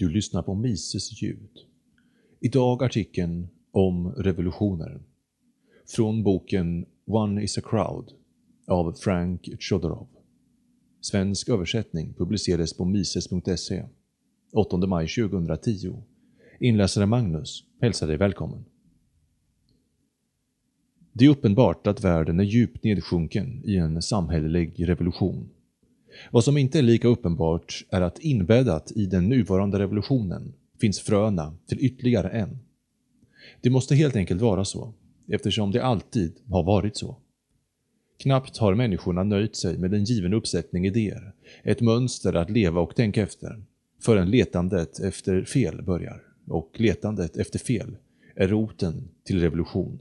Du lyssnar på Mises ljud. Idag artikeln om revolutioner. Från boken One is a crowd av Frank Chodorov. Svensk översättning publicerades på mises.se 8 maj 2010. Inläsare Magnus hälsar dig välkommen. Det är uppenbart att världen är djupt nedsjunken i en samhällelig revolution. Vad som inte är lika uppenbart är att inbäddat i den nuvarande revolutionen finns fröna till ytterligare en. Det måste helt enkelt vara så, eftersom det alltid har varit så. Knappt har människorna nöjt sig med en given uppsättning idéer, ett mönster att leva och tänka efter, förrän letandet efter fel börjar. Och letandet efter fel är roten till revolution.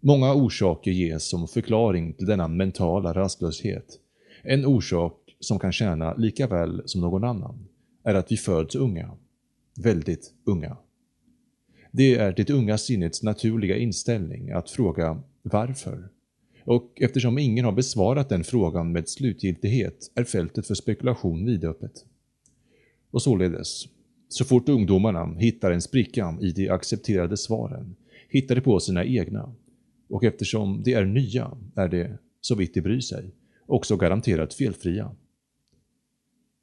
Många orsaker ges som förklaring till denna mentala rastlöshet. En orsak som kan tjäna lika väl som någon annan är att vi föds unga. Väldigt unga. Det är det unga sinnets naturliga inställning att fråga varför? Och eftersom ingen har besvarat den frågan med slutgiltighet är fältet för spekulation vidöppet. Och således, så fort ungdomarna hittar en spricka i de accepterade svaren, hittar de på sina egna. Och eftersom de är nya är de, så vitt de bryr sig, också garanterat felfria.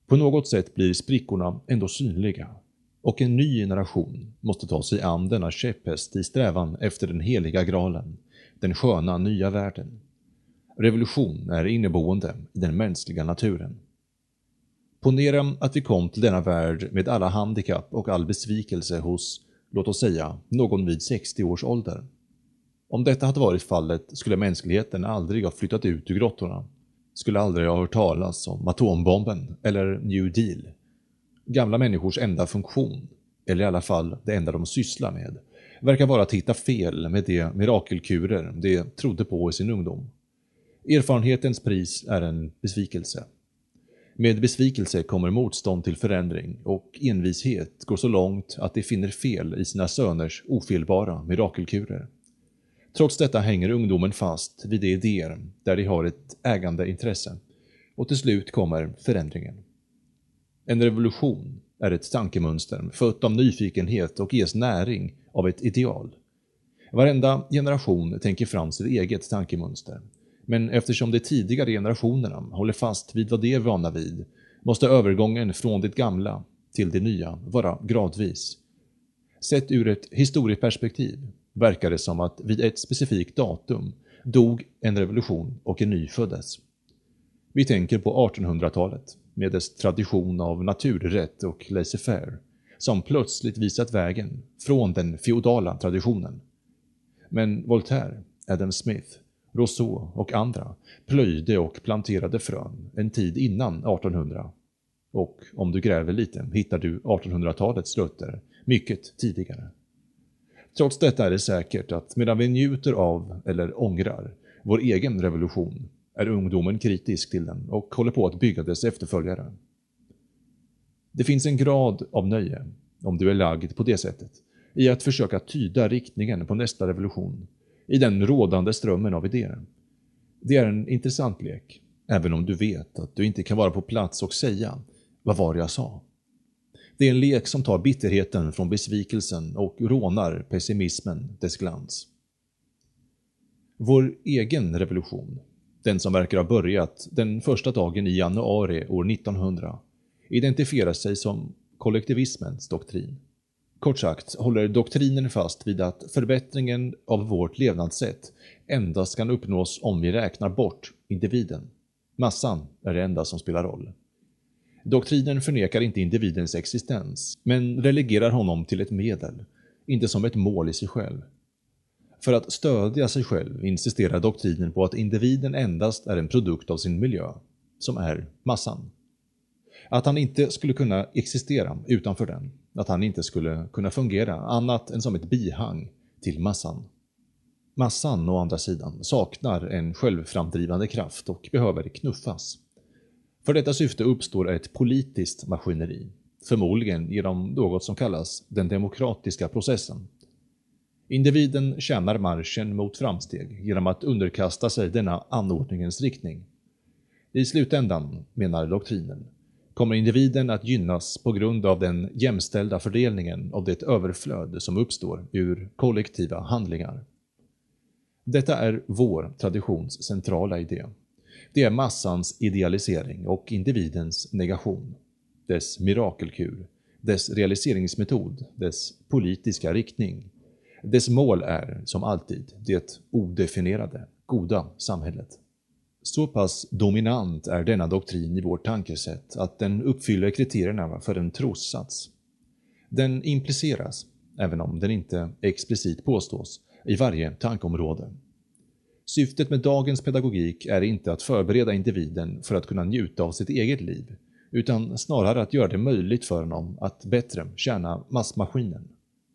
På något sätt blir sprickorna ändå synliga och en ny generation måste ta sig an denna käpphäst i strävan efter den heliga graalen, den sköna nya världen. Revolution är inneboende i den mänskliga naturen. Ponera att vi kom till denna värld med alla handikapp och all besvikelse hos, låt oss säga, någon vid 60 års ålder. Om detta hade varit fallet skulle mänskligheten aldrig ha flyttat ut ur grottorna, skulle aldrig ha hört talas om atombomben eller New Deal. Gamla människors enda funktion, eller i alla fall det enda de sysslar med, verkar vara att hitta fel med de mirakelkurer de trodde på i sin ungdom. Erfarenhetens pris är en besvikelse. Med besvikelse kommer motstånd till förändring och envishet går så långt att de finner fel i sina söners ofelbara mirakelkurer. Trots detta hänger ungdomen fast vid de idéer där de har ett ägande intresse och till slut kommer förändringen. En revolution är ett tankemönster fött av nyfikenhet och ges näring av ett ideal. Varenda generation tänker fram sitt eget tankemönster men eftersom de tidigare generationerna håller fast vid vad de är vana vid måste övergången från det gamla till det nya vara gradvis. Sett ur ett historieperspektiv verkar det som att vid ett specifikt datum dog en revolution och en ny föddes. Vi tänker på 1800-talet med dess tradition av naturrätt och laissez-faire som plötsligt visat vägen från den feodala traditionen. Men Voltaire, Adam Smith, Rousseau och andra plöjde och planterade frön en tid innan 1800. Och om du gräver lite hittar du 1800-talets rötter mycket tidigare. Trots detta är det säkert att medan vi njuter av, eller ångrar, vår egen revolution är ungdomen kritisk till den och håller på att bygga dess efterföljare. Det finns en grad av nöje, om du är lagd på det sättet, i att försöka tyda riktningen på nästa revolution i den rådande strömmen av idéer. Det är en intressant lek, även om du vet att du inte kan vara på plats och säga ”Vad var det jag sa?” Det är en lek som tar bitterheten från besvikelsen och rånar pessimismen dess glans. Vår egen revolution, den som verkar ha börjat den första dagen i januari år 1900, identifierar sig som kollektivismens doktrin. Kort sagt håller doktrinen fast vid att förbättringen av vårt levnadssätt endast kan uppnås om vi räknar bort individen. Massan är det enda som spelar roll. Doktrinen förnekar inte individens existens, men relegerar honom till ett medel, inte som ett mål i sig själv. För att stödja sig själv insisterar doktrinen på att individen endast är en produkt av sin miljö, som är massan. Att han inte skulle kunna existera utanför den, att han inte skulle kunna fungera annat än som ett bihang till massan. Massan, å andra sidan, saknar en självframdrivande kraft och behöver knuffas. För detta syfte uppstår ett politiskt maskineri, förmodligen genom något som kallas den demokratiska processen. Individen tjänar marschen mot framsteg genom att underkasta sig denna anordningens riktning. I slutändan, menar doktrinen, kommer individen att gynnas på grund av den jämställda fördelningen av det överflöd som uppstår ur kollektiva handlingar. Detta är vår traditions centrala idé. Det är massans idealisering och individens negation. Dess mirakelkur, dess realiseringsmetod, dess politiska riktning. Dess mål är, som alltid, det odefinierade, goda samhället. Så pass dominant är denna doktrin i vårt tankesätt att den uppfyller kriterierna för en trossats. Den impliceras, även om den inte explicit påstås, i varje tankeområde. Syftet med dagens pedagogik är inte att förbereda individen för att kunna njuta av sitt eget liv, utan snarare att göra det möjligt för honom att bättre tjäna massmaskinen.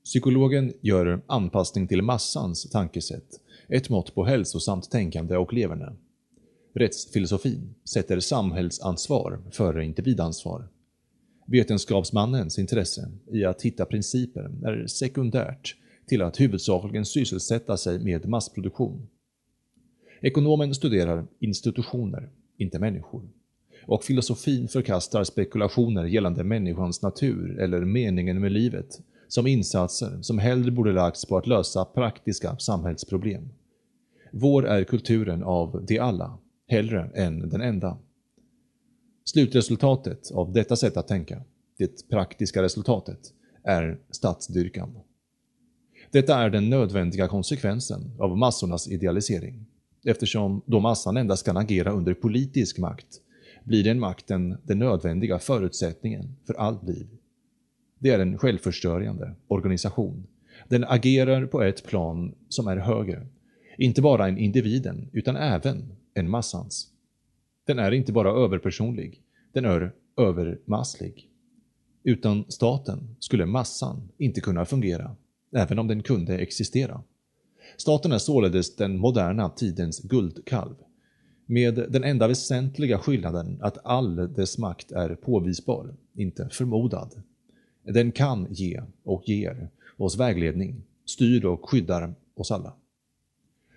Psykologen gör anpassning till massans tankesätt ett mått på hälsosamt tänkande och leverne. Rättsfilosofin sätter samhällsansvar före individansvar. Vetenskapsmannens intresse i att hitta principer är sekundärt till att huvudsakligen sysselsätta sig med massproduktion. Ekonomen studerar institutioner, inte människor. Och filosofin förkastar spekulationer gällande människans natur eller meningen med livet som insatser som hellre borde lagts på att lösa praktiska samhällsproblem. Vår är kulturen av de alla, hellre än den enda. Slutresultatet av detta sätt att tänka, det praktiska resultatet, är statsdyrkan. Detta är den nödvändiga konsekvensen av massornas idealisering. Eftersom då massan endast kan agera under politisk makt blir den makten den nödvändiga förutsättningen för allt liv. Det är en självförstörjande organisation. Den agerar på ett plan som är högre. Inte bara en individen, utan även en massans. Den är inte bara överpersonlig, den är övermasslig. Utan staten skulle massan inte kunna fungera, även om den kunde existera. Staten är således den moderna tidens guldkalv, med den enda väsentliga skillnaden att all dess makt är påvisbar, inte förmodad. Den kan ge och ger oss vägledning, styr och skyddar oss alla.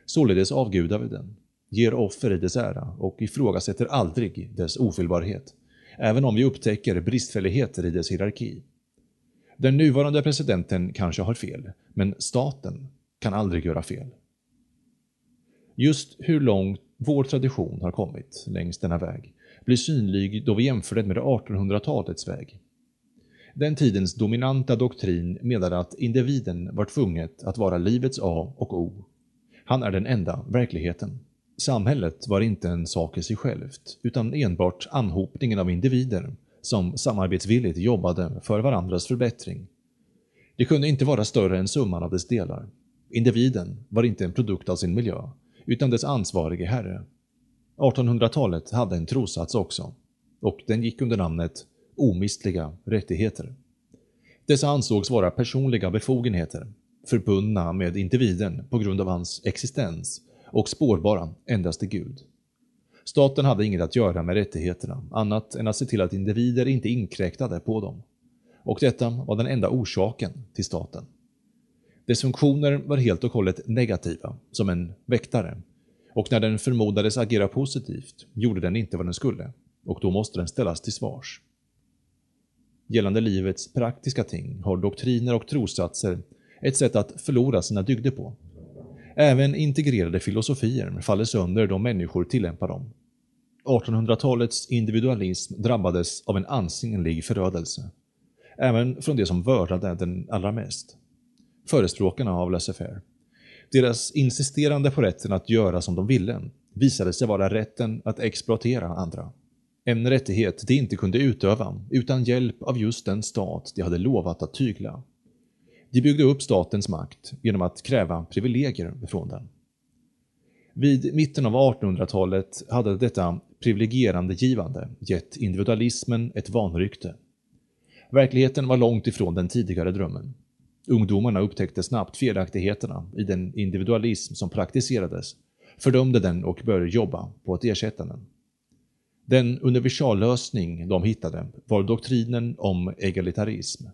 Således avgudar vi den, ger offer i dess ära och ifrågasätter aldrig dess ofelbarhet, även om vi upptäcker bristfälligheter i dess hierarki. Den nuvarande presidenten kanske har fel, men staten kan aldrig göra fel. Just hur långt vår tradition har kommit längs denna väg blir synlig då vi jämför den med 1800-talets väg. Den tidens dominanta doktrin menade att individen var tvunget att vara livets A och O. Han är den enda verkligheten. Samhället var inte en sak i sig självt, utan enbart anhopningen av individer som samarbetsvilligt jobbade för varandras förbättring. Det kunde inte vara större än summan av dess delar. Individen var inte en produkt av sin miljö, utan dess ansvarige herre. 1800-talet hade en trossats också, och den gick under namnet omistliga rättigheter. Dessa ansågs vara personliga befogenheter, förbundna med individen på grund av hans existens och spårbara endast till Gud. Staten hade inget att göra med rättigheterna annat än att se till att individer inte inkräktade på dem. Och detta var den enda orsaken till staten. Dess funktioner var helt och hållet negativa, som en väktare. Och när den förmodades agera positivt gjorde den inte vad den skulle, och då måste den ställas till svars. Gällande livets praktiska ting har doktriner och trossatser ett sätt att förlora sina dygder på. Även integrerade filosofier faller sönder då människor tillämpar dem. 1800-talets individualism drabbades av en ansenlig förödelse. Även från det som vördade den allra mest förespråkarna av laissez-faire. Deras insisterande på rätten att göra som de ville visade sig vara rätten att exploatera andra. En rättighet de inte kunde utöva utan hjälp av just den stat de hade lovat att tygla. De byggde upp statens makt genom att kräva privilegier från den. Vid mitten av 1800-talet hade detta privilegierande givande gett individualismen ett vanrykte. Verkligheten var långt ifrån den tidigare drömmen. Ungdomarna upptäckte snabbt felaktigheterna i den individualism som praktiserades, fördömde den och började jobba på att ersätta den. Den universallösning de hittade var doktrinen om egalitarism.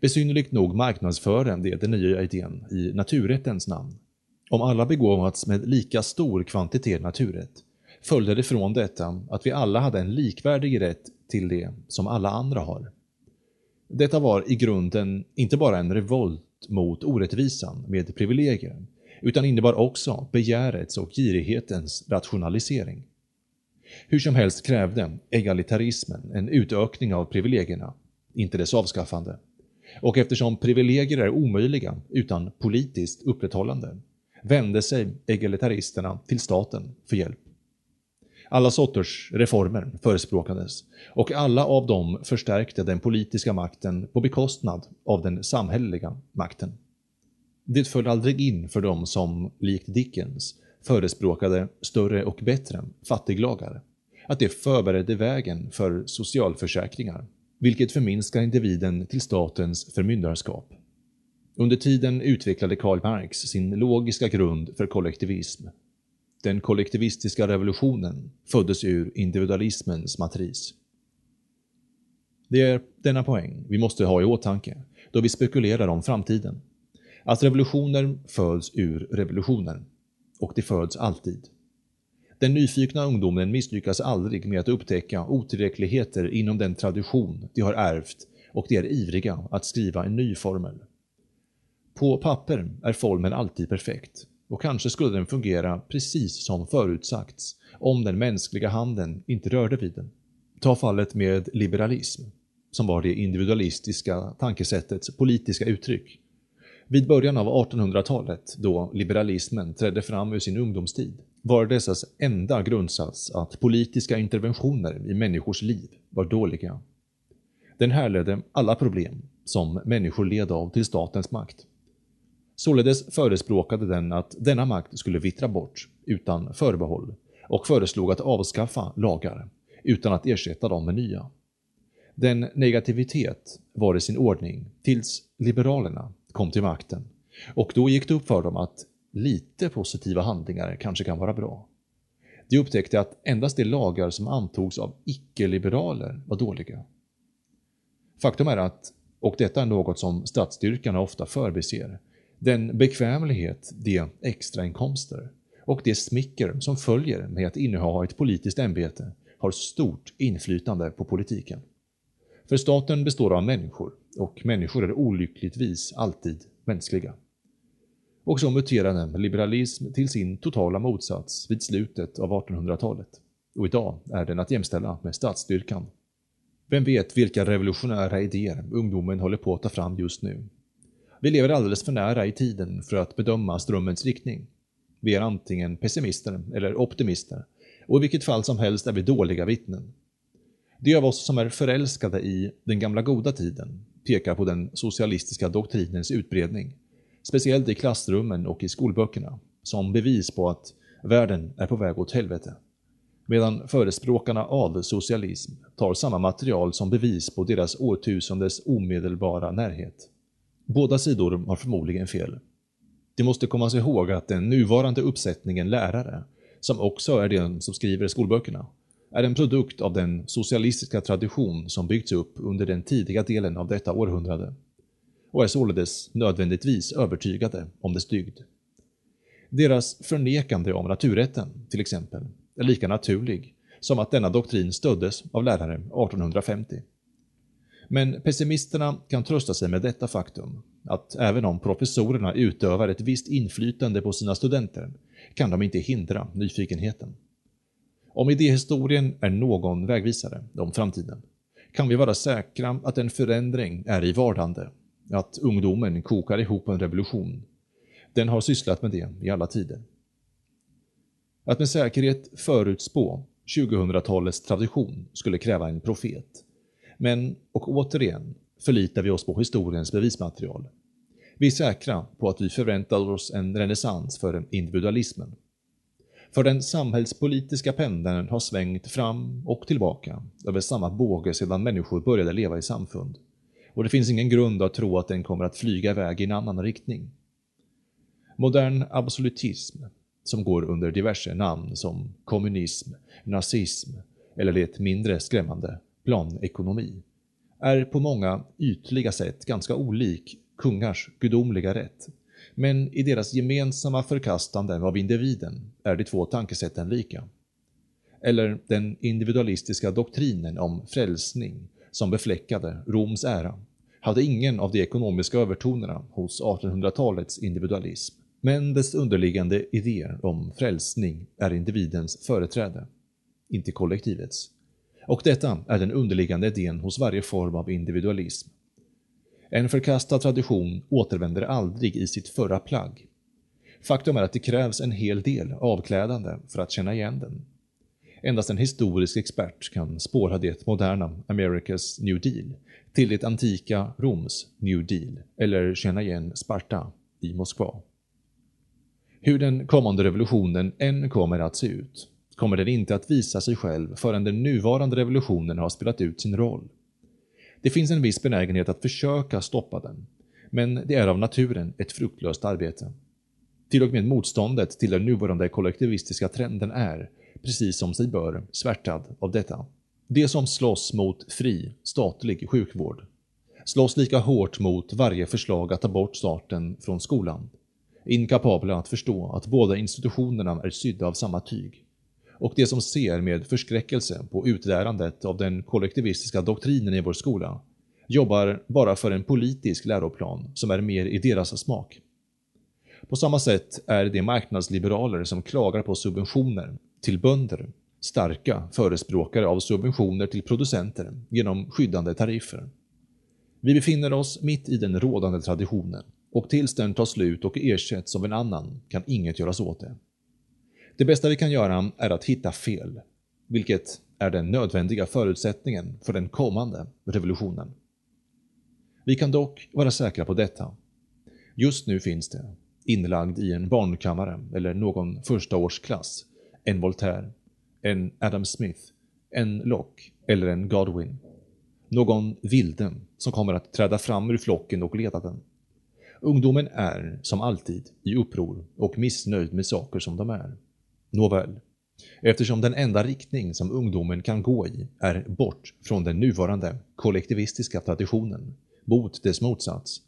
Besynnerligt nog marknadsförde det den nya idén i naturrättens namn. Om alla begåvats med lika stor kvantitet naturrätt följde det från detta att vi alla hade en likvärdig rätt till det som alla andra har. Detta var i grunden inte bara en revolt mot orättvisan med privilegier, utan innebar också begärets och girighetens rationalisering. Hur som helst krävde egalitarismen en utökning av privilegierna, inte dess avskaffande. Och eftersom privilegier är omöjliga utan politiskt upprätthållande vände sig egalitaristerna till staten för hjälp. Alla sorters reformer förespråkades och alla av dem förstärkte den politiska makten på bekostnad av den samhälleliga makten. Det föll aldrig in för dem som, likt Dickens, förespråkade större och bättre fattiglagar, att det förberedde vägen för socialförsäkringar, vilket förminskar individen till statens förmyndarskap. Under tiden utvecklade Karl Marx sin logiska grund för kollektivism. Den kollektivistiska revolutionen föddes ur individualismens matris. Det är denna poäng vi måste ha i åtanke då vi spekulerar om framtiden. Att revolutioner föds ur revolutioner. Och det föds alltid. Den nyfikna ungdomen misslyckas aldrig med att upptäcka otillräckligheter inom den tradition de har ärvt och de är ivriga att skriva en ny formel. På papper är formeln alltid perfekt och kanske skulle den fungera precis som förutsagts om den mänskliga handen inte rörde vid den. Ta fallet med liberalism, som var det individualistiska tankesättets politiska uttryck. Vid början av 1800-talet, då liberalismen trädde fram ur sin ungdomstid, var dessas enda grundsats att politiska interventioner i människors liv var dåliga. Den härledde alla problem som människor led av till statens makt. Således förespråkade den att denna makt skulle vittra bort utan förbehåll och föreslog att avskaffa lagar utan att ersätta dem med nya. Den negativitet var i sin ordning tills liberalerna kom till makten och då gick det upp för dem att lite positiva handlingar kanske kan vara bra. De upptäckte att endast de lagar som antogs av icke-liberaler var dåliga. Faktum är att, och detta är något som statsstyrkan ofta förbiser, den bekvämlighet, de extrainkomster och det smicker som följer med att inneha ett politiskt ämbete har stort inflytande på politiken. För staten består av människor och människor är olyckligtvis alltid mänskliga. Och så muterade liberalism till sin totala motsats vid slutet av 1800-talet. Och idag är den att jämställa med statsstyrkan. Vem vet vilka revolutionära idéer ungdomen håller på att ta fram just nu vi lever alldeles för nära i tiden för att bedöma strömmens riktning. Vi är antingen pessimister eller optimister, och i vilket fall som helst är vi dåliga vittnen. De av oss som är förälskade i den gamla goda tiden pekar på den socialistiska doktrinens utbredning, speciellt i klassrummen och i skolböckerna, som bevis på att världen är på väg åt helvete. Medan förespråkarna av socialism tar samma material som bevis på deras årtusendes omedelbara närhet. Båda sidor har förmodligen fel. Det måste komma sig ihåg att den nuvarande uppsättningen lärare, som också är den som skriver skolböckerna, är en produkt av den socialistiska tradition som byggts upp under den tidiga delen av detta århundrade och är således nödvändigtvis övertygade om dess dygd. Deras förnekande om naturrätten, till exempel, är lika naturlig som att denna doktrin stöddes av lärare 1850. Men pessimisterna kan trösta sig med detta faktum, att även om professorerna utövar ett visst inflytande på sina studenter, kan de inte hindra nyfikenheten. Om idéhistorien är någon vägvisare om framtiden, kan vi vara säkra att en förändring är i vardande, att ungdomen kokar ihop en revolution. Den har sysslat med det i alla tider. Att med säkerhet förutspå 2000-talets tradition skulle kräva en profet, men, och återigen, förlitar vi oss på historiens bevismaterial. Vi är säkra på att vi förväntar oss en renässans för individualismen. För den samhällspolitiska pendeln har svängt fram och tillbaka över samma båge sedan människor började leva i samfund. Och det finns ingen grund att tro att den kommer att flyga iväg i en annan riktning. Modern absolutism, som går under diverse namn som kommunism, nazism eller det mindre skrämmande planekonomi, är på många ytliga sätt ganska olik kungars gudomliga rätt. Men i deras gemensamma förkastanden av individen är de två tankesätten lika. eller den individualistiska doktrinen om frälsning som befläckade Roms ära, hade ingen av de ekonomiska övertonerna hos 1800-talets individualism, men dess underliggande idéer om frälsning är individens företräde, inte kollektivets. Och detta är den underliggande idén hos varje form av individualism. En förkastad tradition återvänder aldrig i sitt förra plagg. Faktum är att det krävs en hel del avklädande för att känna igen den. Endast en historisk expert kan spåra det moderna Americas New Deal till det antika Roms New Deal eller känna igen Sparta i Moskva. Hur den kommande revolutionen än kommer att se ut kommer den inte att visa sig själv förrän den nuvarande revolutionen har spelat ut sin roll. Det finns en viss benägenhet att försöka stoppa den, men det är av naturen ett fruktlöst arbete. Till och med motståndet till den nuvarande kollektivistiska trenden är, precis som sig bör, svärtad av detta. De som slåss mot fri, statlig sjukvård slåss lika hårt mot varje förslag att ta bort starten från skolan, inkapabla att förstå att båda institutionerna är sydda av samma tyg. Och de som ser med förskräckelse på utlärandet av den kollektivistiska doktrinen i vår skola jobbar bara för en politisk läroplan som är mer i deras smak. På samma sätt är de marknadsliberaler som klagar på subventioner till bönder starka förespråkare av subventioner till producenter genom skyddande tariffer. Vi befinner oss mitt i den rådande traditionen och tills den tar slut och ersätts av en annan kan inget göras åt det. Det bästa vi kan göra är att hitta fel, vilket är den nödvändiga förutsättningen för den kommande revolutionen. Vi kan dock vara säkra på detta. Just nu finns det, inlagd i en barnkammare eller någon första årsklass, en Voltaire, en Adam Smith, en Locke eller en Godwin. Någon vilde som kommer att träda fram ur flocken och leda den. Ungdomen är, som alltid, i uppror och missnöjd med saker som de är. Nåväl, eftersom den enda riktning som ungdomen kan gå i är bort från den nuvarande kollektivistiska traditionen, mot dess motsats,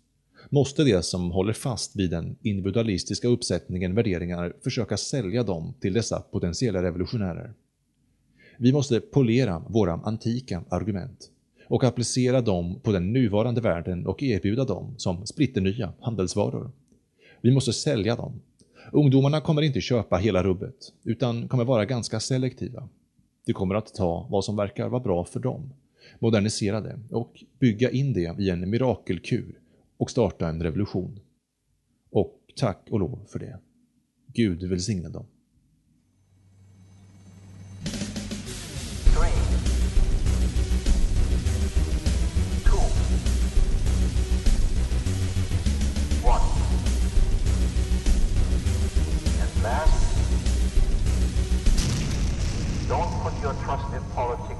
måste de som håller fast vid den individualistiska uppsättningen värderingar försöka sälja dem till dessa potentiella revolutionärer. Vi måste polera våra antika argument och applicera dem på den nuvarande världen och erbjuda dem som splitternya handelsvaror. Vi måste sälja dem. Ungdomarna kommer inte köpa hela rubbet, utan kommer vara ganska selektiva. De kommer att ta vad som verkar vara bra för dem, modernisera det och bygga in det i en mirakelkur och starta en revolution. Och tack och lov för det. Gud välsigne dem. Your trust in politics